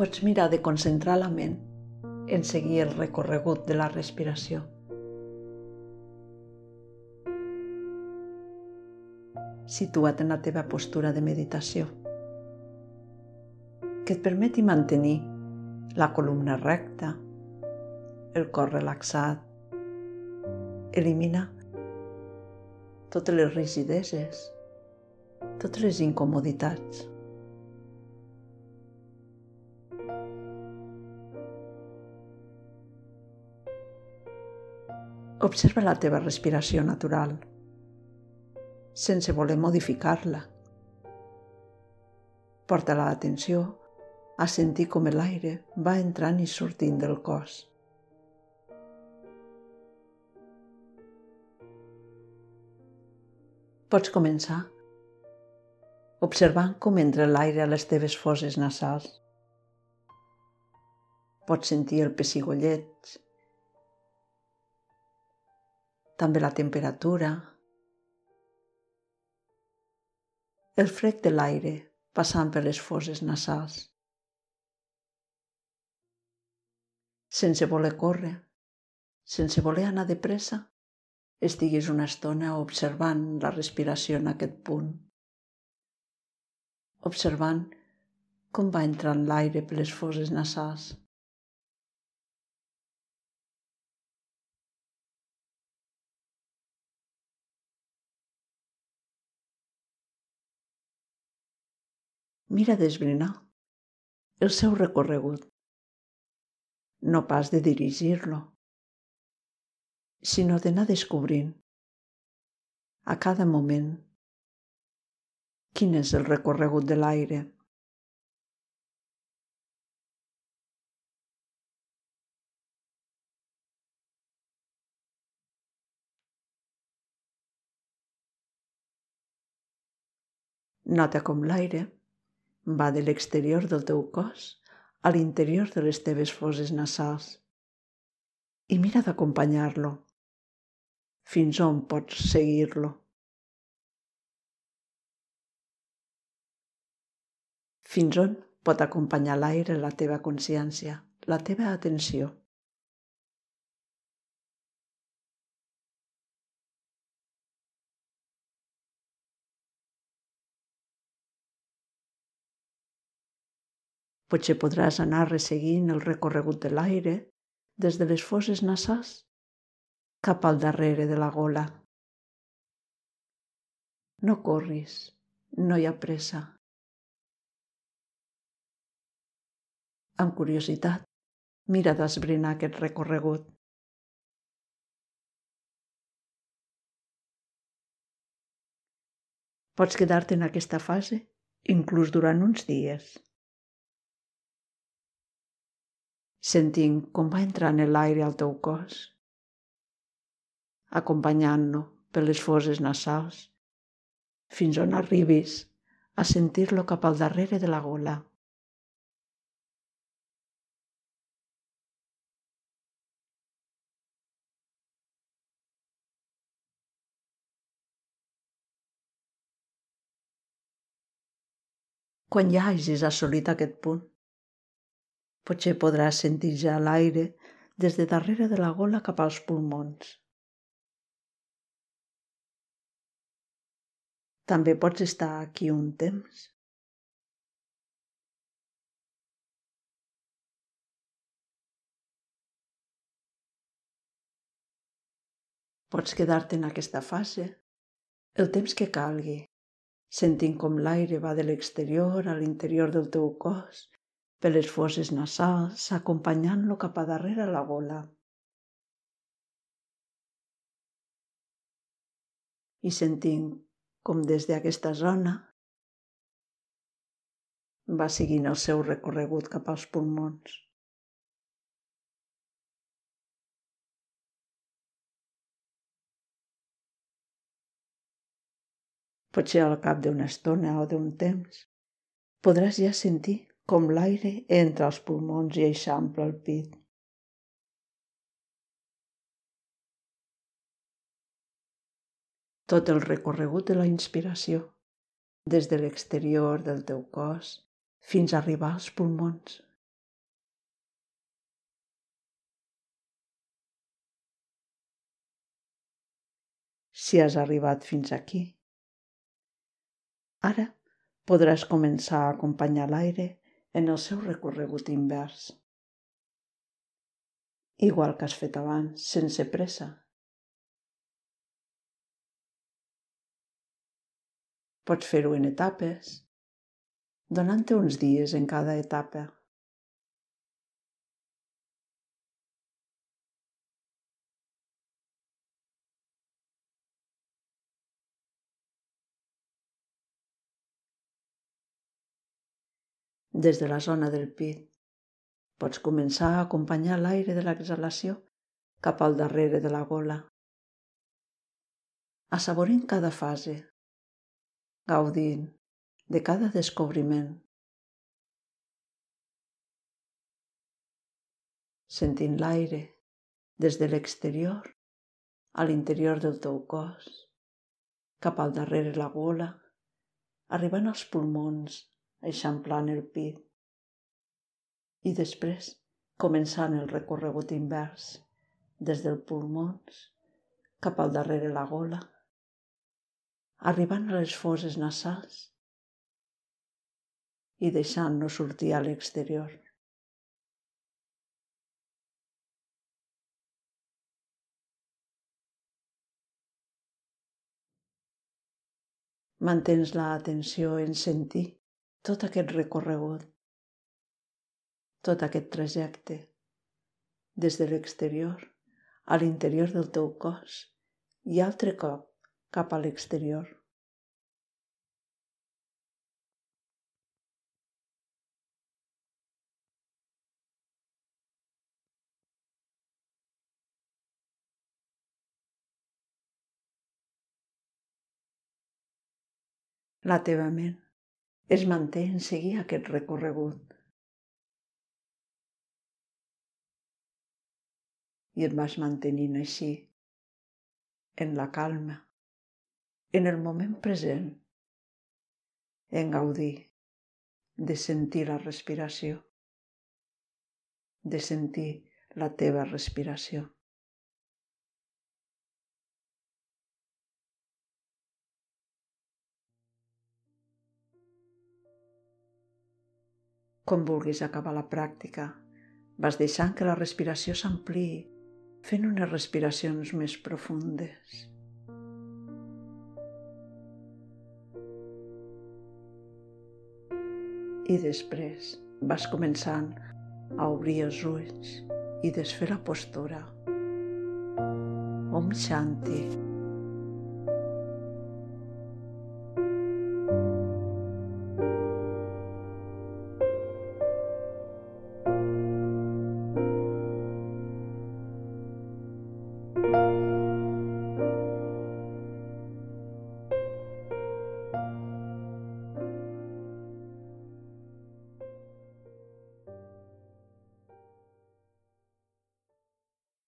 pots mirar de concentrar la ment en seguir el recorregut de la respiració. Situa't en la teva postura de meditació, que et permeti mantenir la columna recta, el cor relaxat, elimina totes les rigideses, totes les incomoditats. Observa la teva respiració natural, sense voler modificar-la. Porta l'atenció a sentir com l'aire va entrant i sortint del cos. Pots començar observant com entra l'aire a les teves fosses nasals. Pots sentir el pessigollet també la temperatura, el fred de l'aire passant per les fosses nasals. Sense voler córrer, sense voler anar de pressa, estiguis una estona observant la respiració en aquest punt, observant com va entrant l'aire per les fosses nasals. Mira d'esbrinar el seu recorregut, no pas de dirigir-lo, sinó d'anar descobrint a cada moment quin és el recorregut de l'aire. Nota com l'aire va de l'exterior del teu cos a l'interior de les teves fosses nasals i mira d'acompanyar-lo fins on pots seguir-lo. Fins on pot acompanyar l'aire la teva consciència, la teva atenció. Potser podràs anar resseguint el recorregut de l'aire des de les fosses nasals cap al darrere de la gola. No corris, no hi ha pressa. Amb curiositat, mira d'esbrinar aquest recorregut. Pots quedar-te en aquesta fase inclús durant uns dies. Sentint com va entrant l'aire al teu cos, acompanyant-lo per les foses nasals, fins on arribis a sentir-lo cap al darrere de la gola. Quan ja hagis assolit aquest punt, Potser podràs sentir ja l'aire des de darrere de la gola cap als pulmons. També pots estar aquí un temps. Pots quedar-te en aquesta fase el temps que calgui, sentint com l'aire va de l'exterior a l'interior del teu cos per les fosses nasals, acompanyant-lo cap a darrere la gola. I sentint com des d'aquesta zona va seguint el seu recorregut cap als pulmons. Potser al cap d'una estona o d'un temps podràs ja sentir com l'aire entra als pulmons i eixampla el pit. Tot el recorregut de la inspiració, des de l'exterior del teu cos fins a arribar als pulmons. Si has arribat fins aquí. Ara podràs començar a acompanyar l'aire en el seu recorregut invers. Igual que has fet abans, sense pressa. Pots fer-ho en etapes, donant-te uns dies en cada etapa. Des de la zona del pit. Pots començar a acompanyar l'aire de l'exhalació cap al darrere de la gola, assaborint cada fase, gaudint de cada descobriment, sentint l'aire des de l'exterior a l'interior del teu cos, cap al darrere la gola, arribant als pulmons eixamplant el pit. I després començant el recorregut invers, des del pulmons cap al darrere la gola, arribant a les foses nasals i deixant-lo sortir a l'exterior. Mantens l'atenció en sentir tot aquest recorregut, tot aquest trajecte, des de l'exterior a l'interior del teu cos i altre cop cap a l'exterior. La teva ment es manté en seguir aquest recorregut. I et vas mantenint així, en la calma, en el moment present, en gaudir de sentir la respiració, de sentir la teva respiració. Com vulguis acabar la pràctica, vas deixant que la respiració s'ampliï, fent unes respiracions més profundes. I després vas començant a obrir els ulls i desfer la postura. Om Shanti.